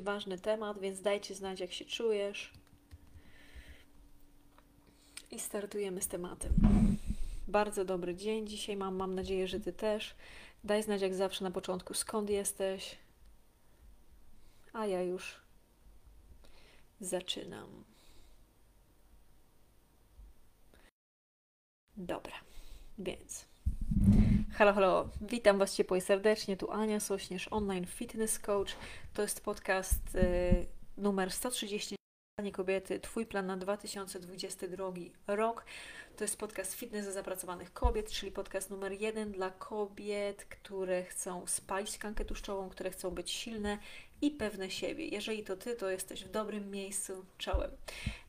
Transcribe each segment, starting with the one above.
Ważny temat, więc dajcie znać, jak się czujesz. I startujemy z tematem. Bardzo dobry dzień dzisiaj mam, mam nadzieję, że Ty też. Daj znać jak zawsze na początku, skąd jesteś. A ja już zaczynam. Dobra, więc Halo, halo, witam Was ciepło serdecznie. Tu Ania Sośnierz, online fitness coach. To jest podcast y, numer 130 kobiety, Twój plan na 2022 rok. To jest podcast Fitness dla zapracowanych kobiet, czyli podcast numer jeden dla kobiet, które chcą spalić tkankę tłuszczową, które chcą być silne i pewne siebie. Jeżeli to Ty, to jesteś w dobrym miejscu czołem.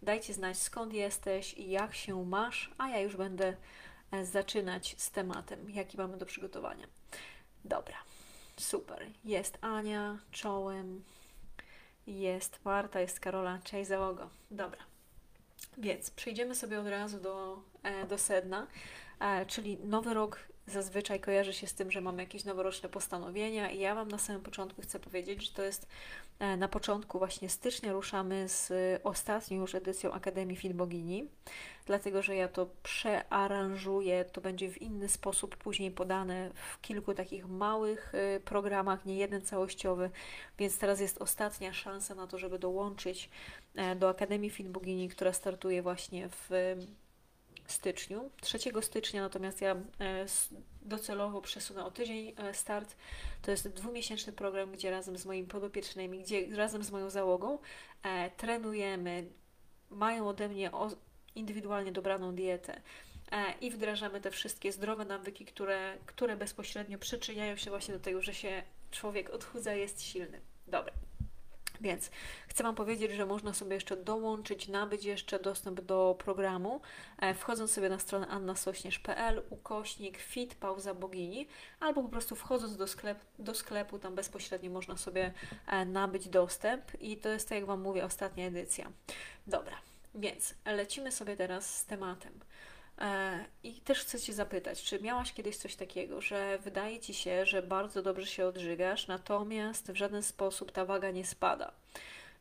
Dajcie znać skąd jesteś i jak się masz, a ja już będę zaczynać z tematem, jaki mamy do przygotowania. Dobra, super. Jest Ania czołem, jest Marta, jest Karola, cześć załogo. Dobra, więc przejdziemy sobie od razu do, e, do sedna, e, czyli nowy rok zazwyczaj kojarzy się z tym, że mamy jakieś noworoczne postanowienia i ja Wam na samym początku chcę powiedzieć, że to jest e, na początku właśnie stycznia ruszamy z ostatnią już edycją Akademii Fit Bogini, dlatego, że ja to przearanżuję, to będzie w inny sposób później podane w kilku takich małych e, programach, nie jeden całościowy, więc teraz jest ostatnia szansa na to, żeby dołączyć e, do Akademii Fit Bogini, która startuje właśnie w styczniu. 3 stycznia natomiast ja e, docelowo przesunę o tydzień e, start. To jest dwumiesięczny program, gdzie razem z moimi podopiecznymi, gdzie razem z moją załogą e, trenujemy, mają ode mnie indywidualnie dobraną dietę i wdrażamy te wszystkie zdrowe nawyki, które, które bezpośrednio przyczyniają się właśnie do tego, że się człowiek odchudza, jest silny. Dobra. Więc chcę Wam powiedzieć, że można sobie jeszcze dołączyć, nabyć jeszcze dostęp do programu, e, wchodząc sobie na stronę annasośnierz.pl, ukośnik fit pauza bogini, albo po prostu wchodząc do, sklep, do sklepu, tam bezpośrednio można sobie e, nabyć dostęp i to jest, tak jak Wam mówię, ostatnia edycja. Dobra, więc lecimy sobie teraz z tematem. E, I też chcę Cię zapytać, czy miałaś kiedyś coś takiego, że wydaje Ci się, że bardzo dobrze się odżywiasz, natomiast w żaden sposób ta waga nie spada?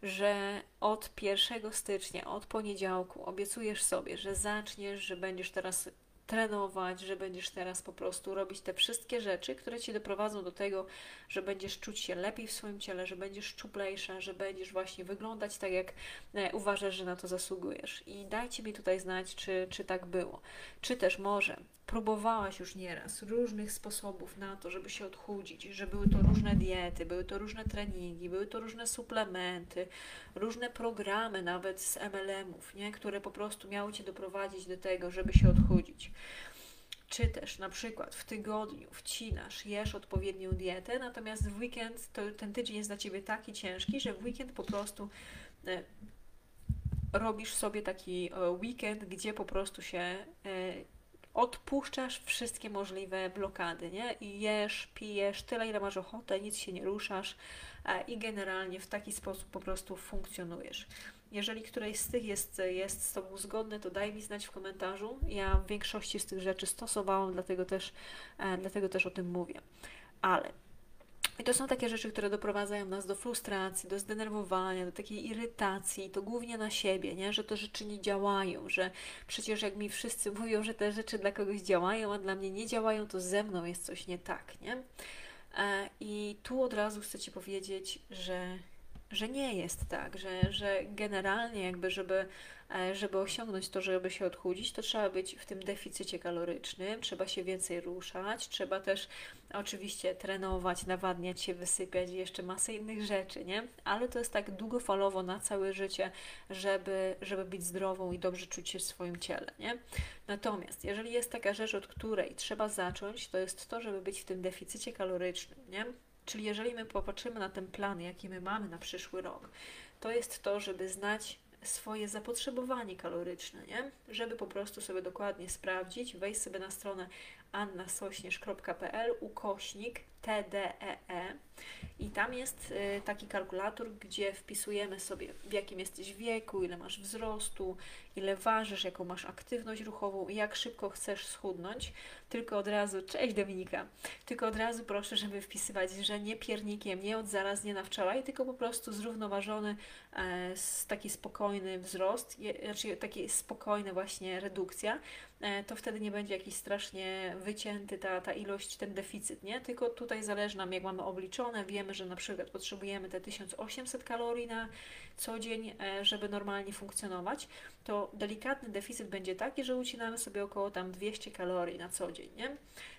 Że od 1 stycznia, od poniedziałku obiecujesz sobie, że zaczniesz, że będziesz teraz trenować, że będziesz teraz po prostu robić te wszystkie rzeczy, które ci doprowadzą do tego, że będziesz czuć się lepiej w swoim ciele, że będziesz szczuplejsza, że będziesz właśnie wyglądać tak, jak e, uważasz, że na to zasługujesz. I dajcie mi tutaj znać, czy, czy tak było. Czy też może próbowałaś już nieraz różnych sposobów na to, żeby się odchudzić, że były to różne diety, były to różne treningi, były to różne suplementy, różne programy nawet z MLM-ów, nie? które po prostu miały Cię doprowadzić do tego, żeby się odchudzić. Czy też na przykład w tygodniu wcinasz, jesz odpowiednią dietę, natomiast w weekend to ten tydzień jest dla Ciebie taki ciężki, że w weekend po prostu e, robisz sobie taki e, weekend, gdzie po prostu się e, odpuszczasz wszystkie możliwe blokady, nie? Jesz, pijesz tyle, ile masz ochotę, nic się nie ruszasz i generalnie w taki sposób po prostu funkcjonujesz. Jeżeli któreś z tych jest, jest z Tobą zgodne, to daj mi znać w komentarzu. Ja w większości z tych rzeczy stosowałam, dlatego też, e, dlatego też o tym mówię. Ale i to są takie rzeczy, które doprowadzają nas do frustracji, do zdenerwowania, do takiej irytacji, to głównie na siebie, nie? że te rzeczy nie działają, że przecież jak mi wszyscy mówią, że te rzeczy dla kogoś działają, a dla mnie nie działają, to ze mną jest coś nie tak. Nie? E, I tu od razu chcę Ci powiedzieć, że że nie jest tak, że, że generalnie jakby, żeby, e, żeby osiągnąć to, żeby się odchudzić, to trzeba być w tym deficycie kalorycznym, trzeba się więcej ruszać, trzeba też oczywiście trenować, nawadniać się, wysypiać i jeszcze masę innych rzeczy, nie? Ale to jest tak długofalowo na całe życie, żeby, żeby być zdrową i dobrze czuć się w swoim ciele, nie? Natomiast jeżeli jest taka rzecz, od której trzeba zacząć, to jest to, żeby być w tym deficycie kalorycznym, nie? Czyli jeżeli my popatrzymy na ten plan, jaki my mamy na przyszły rok, to jest to, żeby znać swoje zapotrzebowanie kaloryczne, nie? Żeby po prostu sobie dokładnie sprawdzić, wejść sobie na stronę annasośnierz.pl ukośnik TDEE e. i tam jest y, taki kalkulator, gdzie wpisujemy sobie w jakim jesteś wieku, ile masz wzrostu, ile ważysz, jaką masz aktywność ruchową i jak szybko chcesz schudnąć. Tylko od razu, cześć Dominika, tylko od razu proszę, żeby wpisywać, że nie piernikiem, nie od zaraz, nie na wczoraj, tylko po prostu zrównoważony, e, taki spokojny wzrost, znaczy taki spokojna właśnie redukcja, to wtedy nie będzie jakiś strasznie wycięty ta, ta ilość, ten deficyt, nie? Tylko tutaj zależy nam, jak mamy obliczone, wiemy, że na przykład potrzebujemy te 1800 kalorii na co dzień, e, żeby normalnie funkcjonować, to delikatny deficyt będzie taki, że ucinamy sobie około tam 200 kalorii na co dzień, nie?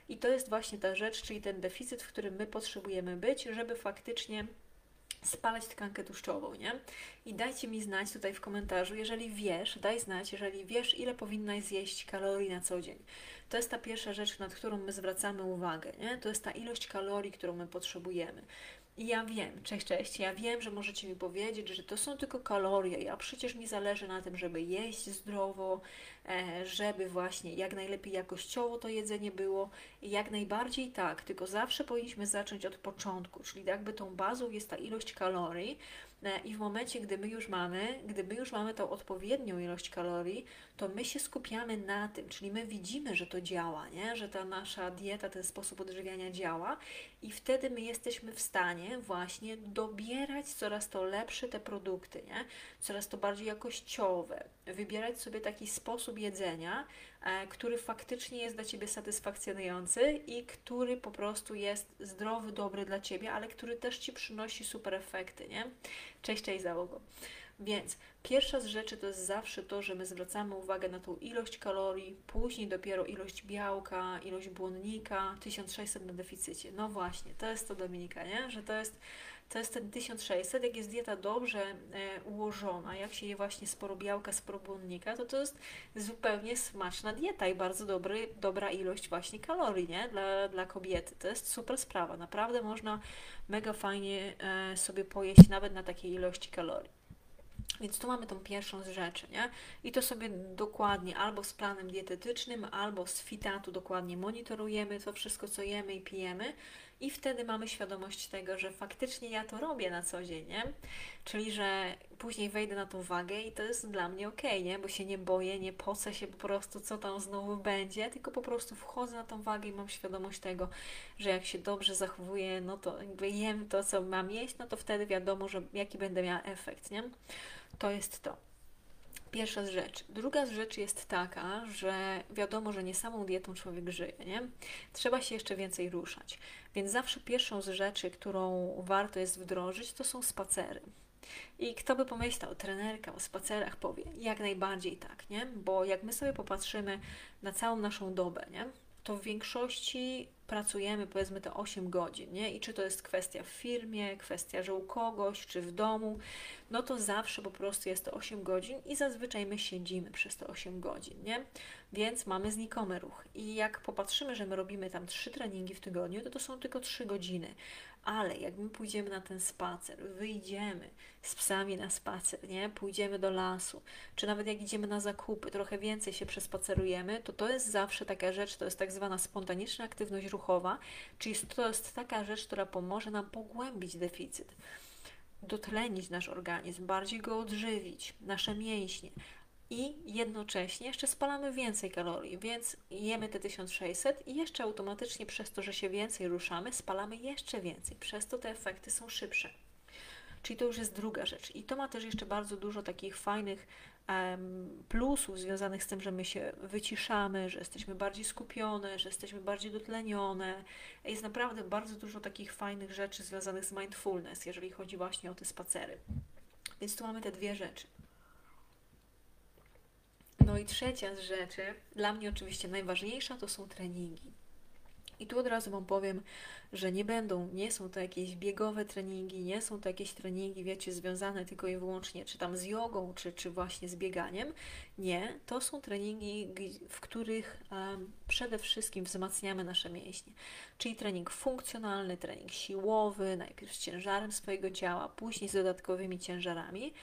I to jest właśnie ta rzecz, czyli ten deficyt, w którym my potrzebujemy być, żeby faktycznie spalać tkankę tłuszczową, nie? I dajcie mi znać tutaj w komentarzu, jeżeli wiesz, daj znać, jeżeli wiesz, ile powinnaś zjeść kalorii na co dzień. To jest ta pierwsza rzecz, nad którą my zwracamy uwagę, nie? To jest ta ilość kalorii, którą my potrzebujemy. Ja wiem, cześć, cześć, ja wiem, że możecie mi powiedzieć, że to są tylko kalorie, ja przecież mi zależy na tym, żeby jeść zdrowo, e, żeby właśnie jak najlepiej jakościowo to jedzenie było. I jak najbardziej tak, tylko zawsze powinniśmy zacząć od początku, czyli jakby tą bazą jest ta ilość kalorii, E, I w momencie, gdy my już mamy, gdy my już mamy tą odpowiednią ilość kalorii, to my się skupiamy na tym, czyli my widzimy, że to działa, nie? że ta nasza dieta, ten sposób odżywiania działa i wtedy my jesteśmy w stanie właśnie dobierać coraz to lepsze te produkty, nie? coraz to bardziej jakościowe, wybierać sobie taki sposób jedzenia, E, który faktycznie jest dla Ciebie satysfakcjonujący i który po prostu jest zdrowy, dobry dla Ciebie, ale który też Ci przynosi super efekty, nie? Cześć, cześć załogo. Więc pierwsza z rzeczy to jest zawsze to, że my zwracamy uwagę na tą ilość kalorii, później dopiero ilość białka, ilość błonnika, 1600 na deficycie. No właśnie, to jest to Dominika, nie? Że to jest to jest ten 1600, jak jest dieta dobrze e, ułożona, jak się je właśnie sporo białka, sporo błonnika, to to jest zupełnie smaczna dieta i bardzo dobry, dobra ilość właśnie kalorii, nie? Dla, dla kobiety. To jest super sprawa. Naprawdę można mega fajnie e, sobie pojeść nawet na takiej ilości kalorii. Więc tu mamy tą pierwszą z rzeczy, nie? I to sobie dokładnie albo z planem dietetycznym, albo z fitatu dokładnie monitorujemy to wszystko, co jemy i pijemy, i wtedy mamy świadomość tego, że faktycznie ja to robię na co dzień, nie? Czyli, że później wejdę na tą wagę i to jest dla mnie ok, nie? Bo się nie boję, nie pocę się po prostu, co tam znowu będzie, tylko po prostu wchodzę na tą wagę i mam świadomość tego, że jak się dobrze zachowuję, no to jakby jem to, co mam jeść, no to wtedy wiadomo, że jaki będę miała efekt, nie? To jest to. Pierwsza z rzeczy. Druga z rzeczy jest taka, że wiadomo, że nie samą dietą człowiek żyje, nie? Trzeba się jeszcze więcej ruszać. Więc zawsze pierwszą z rzeczy, którą warto jest wdrożyć, to są spacery. I kto by pomyślał, trenerka o spacerach powie, jak najbardziej tak, nie? Bo jak my sobie popatrzymy na całą naszą dobę, nie? To w większości pracujemy powiedzmy te 8 godzin, nie? I czy to jest kwestia w firmie, kwestia, że u kogoś, czy w domu, no to zawsze po prostu jest to 8 godzin i zazwyczaj my siedzimy przez te 8 godzin, nie? Więc mamy znikomy ruch. I jak popatrzymy, że my robimy tam 3 treningi w tygodniu, to to są tylko 3 godziny. Ale jak my pójdziemy na ten spacer, wyjdziemy z psami na spacer, nie? Pójdziemy do lasu, czy nawet jak idziemy na zakupy, trochę więcej się przespacerujemy, to to jest zawsze taka rzecz, to jest tak zwana spontaniczna aktywność ruchowa, czyli to jest taka rzecz, która pomoże nam pogłębić deficyt dotlenić nasz organizm, bardziej go odżywić, nasze mięśnie, i jednocześnie jeszcze spalamy więcej kalorii, więc jemy te 1600 i jeszcze automatycznie przez to, że się więcej ruszamy, spalamy jeszcze więcej, przez to te efekty są szybsze. Czyli to już jest druga rzecz. I to ma też jeszcze bardzo dużo takich fajnych plusów związanych z tym, że my się wyciszamy, że jesteśmy bardziej skupione, że jesteśmy bardziej dotlenione. Jest naprawdę bardzo dużo takich fajnych rzeczy związanych z mindfulness, jeżeli chodzi właśnie o te spacery. Więc tu mamy te dwie rzeczy. No i trzecia z rzeczy, dla mnie oczywiście najważniejsza, to są treningi. I tu od razu Wam powiem, że nie będą, nie są to jakieś biegowe treningi, nie są to jakieś treningi, wiecie, związane tylko i wyłącznie czy tam z jogą, czy, czy właśnie z bieganiem. Nie, to są treningi, w których um, przede wszystkim wzmacniamy nasze mięśnie. Czyli trening funkcjonalny, trening siłowy, najpierw z ciężarem swojego ciała, później z dodatkowymi ciężarami.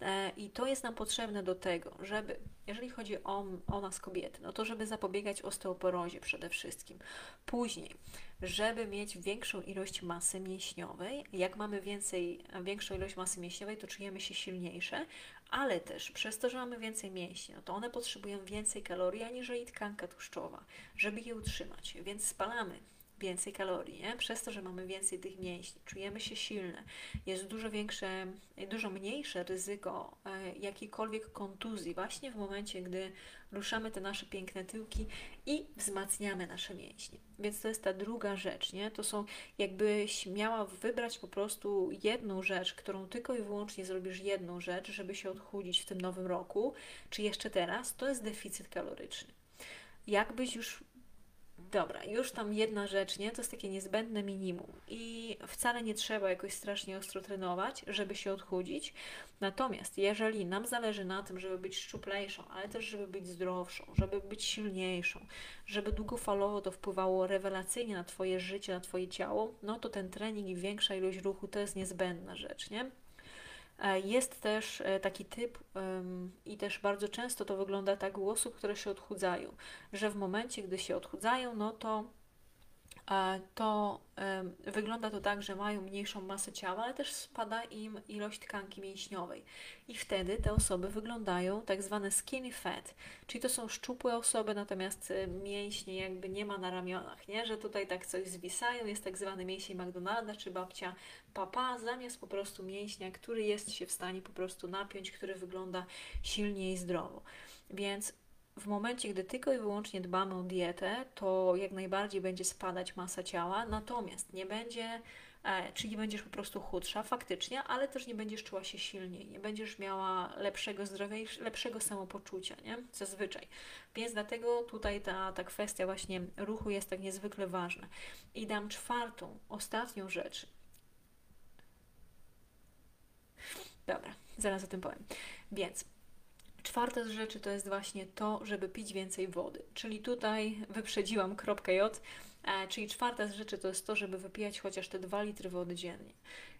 E, I to jest nam potrzebne do tego, żeby, jeżeli chodzi o, o nas kobiety, no to żeby zapobiegać osteoporozie przede wszystkim. Później, żeby mieć większą ilość masy mięśniowej. Jak mamy więcej, większą ilość masy mięśniowej, to czujemy się silniejsze, ale też przez to, że mamy więcej mięśni, no to one potrzebują więcej kalorii aniżeli tkanka tłuszczowa, żeby je utrzymać, więc spalamy więcej kalorii, nie? przez to, że mamy więcej tych mięśni, czujemy się silne, jest dużo większe, dużo mniejsze ryzyko e, jakiejkolwiek kontuzji właśnie w momencie, gdy ruszamy te nasze piękne tyłki i wzmacniamy nasze mięśnie. Więc to jest ta druga rzecz, nie? To są, jakbyś miała wybrać po prostu jedną rzecz, którą tylko i wyłącznie zrobisz jedną rzecz, żeby się odchudzić w tym nowym roku, czy jeszcze teraz, to jest deficyt kaloryczny. Jakbyś już Dobra, już tam jedna rzecz, nie? To jest takie niezbędne minimum i wcale nie trzeba jakoś strasznie ostro trenować, żeby się odchudzić. Natomiast jeżeli nam zależy na tym, żeby być szczuplejszą, ale też żeby być zdrowszą, żeby być silniejszą, żeby długofalowo to wpływało rewelacyjnie na Twoje życie, na Twoje ciało, no to ten trening i większa ilość ruchu to jest niezbędna rzecz, nie? E, jest też e, taki typ i też bardzo często to wygląda tak u osób, które się odchudzają, że w momencie, gdy się odchudzają, no to to wygląda to tak, że mają mniejszą masę ciała, ale też spada im ilość tkanki mięśniowej. I wtedy te osoby wyglądają tak zwane skinny fat, czyli to są szczupłe osoby, natomiast e, mięśnie jakby nie ma na ramionach, nie? że tutaj tak coś zwisają, jest tak zwany mięsień McDonalda czy babcia papa, zamiast po prostu mięśnia, który jest się w stanie po prostu napiąć, który wygląda silnie i zdrowo. Więc w momencie, gdy tylko i wyłącznie dbamy o dietę, to jak najbardziej będzie spadać masa ciała, natomiast nie będzie, e, czyli będziesz po prostu chudsza faktycznie, ale też nie będziesz czuła się silniej, nie będziesz miała lepszego zdrowia i lepszego samopoczucia, nie? Zazwyczaj. Więc dlatego tutaj ta, ta kwestia właśnie ruchu jest tak niezwykle ważna. I dam czwartą, ostatnią rzecz. Dobra, zaraz o tym powiem. Więc Czwarta z rzeczy to jest właśnie to, żeby pić więcej wody. Czyli tutaj wyprzedziłam kropkę J, e, czyli czwarta z rzeczy to jest to, żeby wypijać chociaż te 2 litry wody dziennie.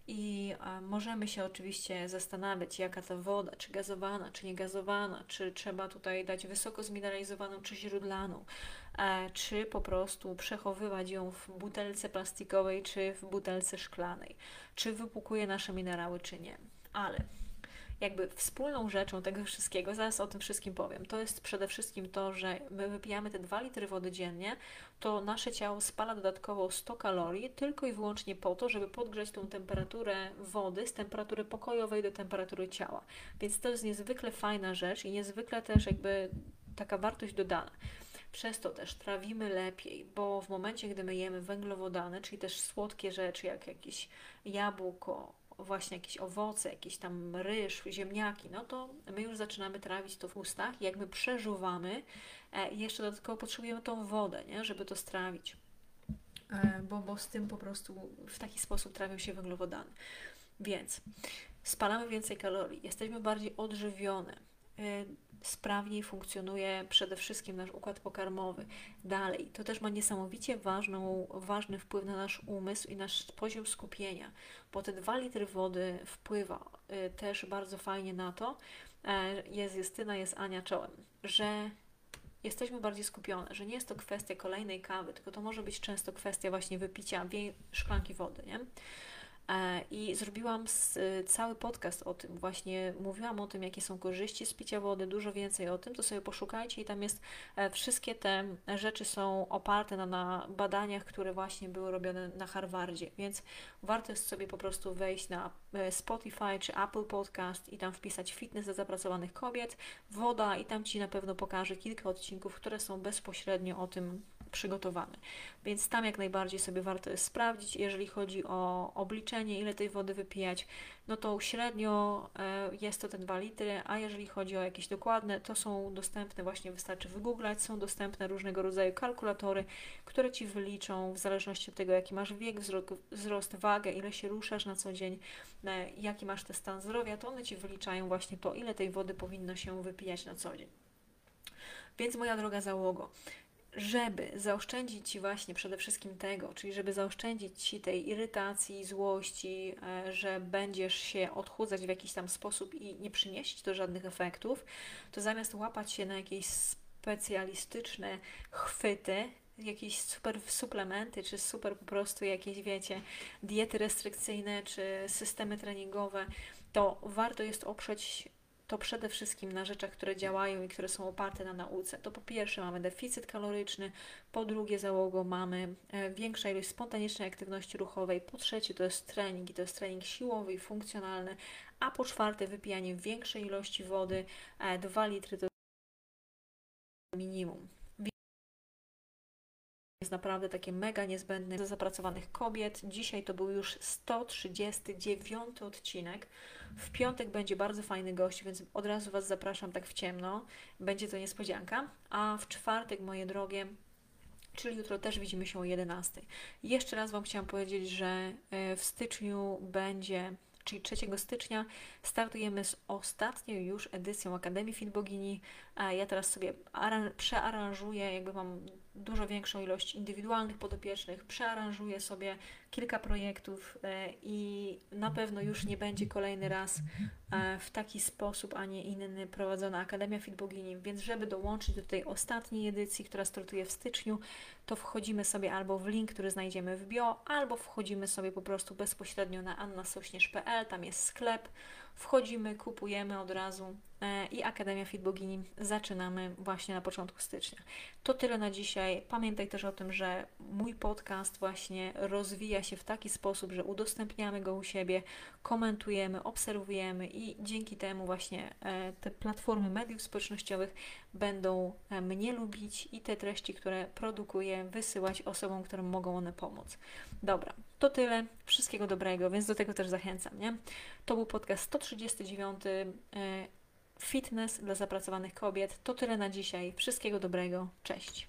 I e, możemy się oczywiście zastanawiać, jaka ta woda, czy gazowana, czy niegazowana, czy trzeba tutaj dać wysoko zmineralizowaną, czy źródlaną, e, czy po prostu przechowywać ją w butelce plastikowej, czy w butelce szklanej, czy wypłukuje nasze minerały, czy nie. Ale jakby wspólną rzeczą tego wszystkiego, zaraz o tym wszystkim powiem, to jest przede wszystkim to, że my wypijamy te 2 litry wody dziennie, to nasze ciało spala dodatkowo 100 kalorii tylko i wyłącznie po to, żeby podgrzać tą temperaturę wody z temperatury pokojowej do temperatury ciała. Więc to jest niezwykle fajna rzecz i niezwykle też jakby taka wartość dodana. Przez to też trawimy lepiej, bo w momencie, gdy my jemy węglowodany, czyli też słodkie rzeczy, jak jakieś jabłko, właśnie jakieś owoce, jakieś tam ryż, ziemniaki, no to my już zaczynamy trawić to w ustach. Jak my przeżuwamy, e, jeszcze dodatkowo potrzebujemy tą wodę, nie? żeby to strawić. E, bo, bo z tym po prostu w taki sposób trawią się węglowodany. Więc spalamy więcej kalorii, jesteśmy bardziej odżywione, sprawniej funkcjonuje przede wszystkim nasz układ pokarmowy. Dalej, to też ma niesamowicie ważną, ważny wpływ na nasz umysł i nasz poziom skupienia, bo te dwa litry wody wpływa y, też bardzo fajnie na to, e, jest Justyna, jest Ania czołem, że jesteśmy bardziej skupione, że nie jest to kwestia kolejnej kawy, tylko to może być często kwestia właśnie wypicia szklanki wody, nie? E, I zrobiłam cały podcast o tym, właśnie mówiłam o tym, jakie są korzyści z picia wody, dużo więcej o tym, to sobie poszukajcie i tam jest, e, wszystkie te rzeczy są oparte na, na badaniach, które właśnie były robione na Harvardzie, więc warto jest sobie po prostu wejść na e, Spotify czy Apple Podcast i tam wpisać fitness dla zapracowanych kobiet, woda i tam Ci na pewno pokażę kilka odcinków, które są bezpośrednio o tym przygotowany. Więc tam jak najbardziej sobie warto jest sprawdzić. Jeżeli chodzi o obliczenie, ile tej wody wypijać, no to średnio e, jest to te 2 litry, a jeżeli chodzi o jakieś dokładne, to są dostępne, właśnie wystarczy wygooglać, są dostępne różnego rodzaju kalkulatory, które Ci wyliczą w zależności od tego, jaki masz wiek, wzrost, wagę, ile się ruszasz na co dzień, e, jaki masz ten stan zdrowia, to one Ci wyliczają właśnie to, ile tej wody powinno się wypijać na co dzień. Więc moja droga załogo, żeby zaoszczędzić Ci właśnie przede wszystkim tego, czyli żeby zaoszczędzić Ci tej irytacji, złości, e, że będziesz się odchudzać w jakiś tam sposób i nie przynieść to żadnych efektów, to zamiast łapać się na jakieś specjalistyczne chwyty, jakieś super suplementy, czy super po prostu jakieś, wiecie, diety restrykcyjne, czy systemy treningowe, to warto jest oprzeć to przede wszystkim na rzeczach, które działają i które są oparte na nauce. To po pierwsze mamy deficyt kaloryczny, po drugie załogo mamy e, większa ilość spontanicznej aktywności ruchowej, po trzecie to jest trening i to jest trening siłowy i funkcjonalny, a po czwarte wypijanie większej ilości wody, 2 e, litry to minimum jest naprawdę takie mega niezbędne dla zapracowanych kobiet. Dzisiaj to był już 139 odcinek. W piątek będzie bardzo fajny gość, więc od razu Was zapraszam tak w ciemno. Będzie to niespodzianka. A w czwartek, moje drogie, czyli jutro też widzimy się o 11. Jeszcze raz Wam chciałam powiedzieć, że e, w styczniu będzie czyli 3 stycznia, startujemy z ostatnią już edycją Akademii Fit Bogini. Ja teraz sobie przearanżuję, jakby mam dużo większą ilość indywidualnych podopiecznych, przearanżuję sobie kilka projektów e, i na pewno już nie będzie kolejny raz e, w taki sposób, a nie inny prowadzona Akademia Fit Bogini, więc żeby dołączyć do tej ostatniej edycji, która startuje w styczniu, to wchodzimy sobie albo w link, który znajdziemy w bio, albo wchodzimy sobie po prostu bezpośrednio na annasośnierz.pl, tam jest sklep, wchodzimy, kupujemy od razu i Akademia Fit Bogini zaczynamy właśnie na początku stycznia. To tyle na dzisiaj. Pamiętaj też o tym, że mój podcast właśnie rozwija się w taki sposób, że udostępniamy go u siebie, komentujemy, obserwujemy i dzięki temu właśnie e, te platformy mediów społecznościowych będą e, mnie lubić i te treści, które produkuję, wysyłać osobom, którym mogą one pomóc. Dobra, to tyle. Wszystkiego dobrego, więc do tego też zachęcam. Nie? To był podcast 139 e, Fitness dla zapracowanych kobiet. To tyle na dzisiaj. Wszystkiego dobrego. Cześć.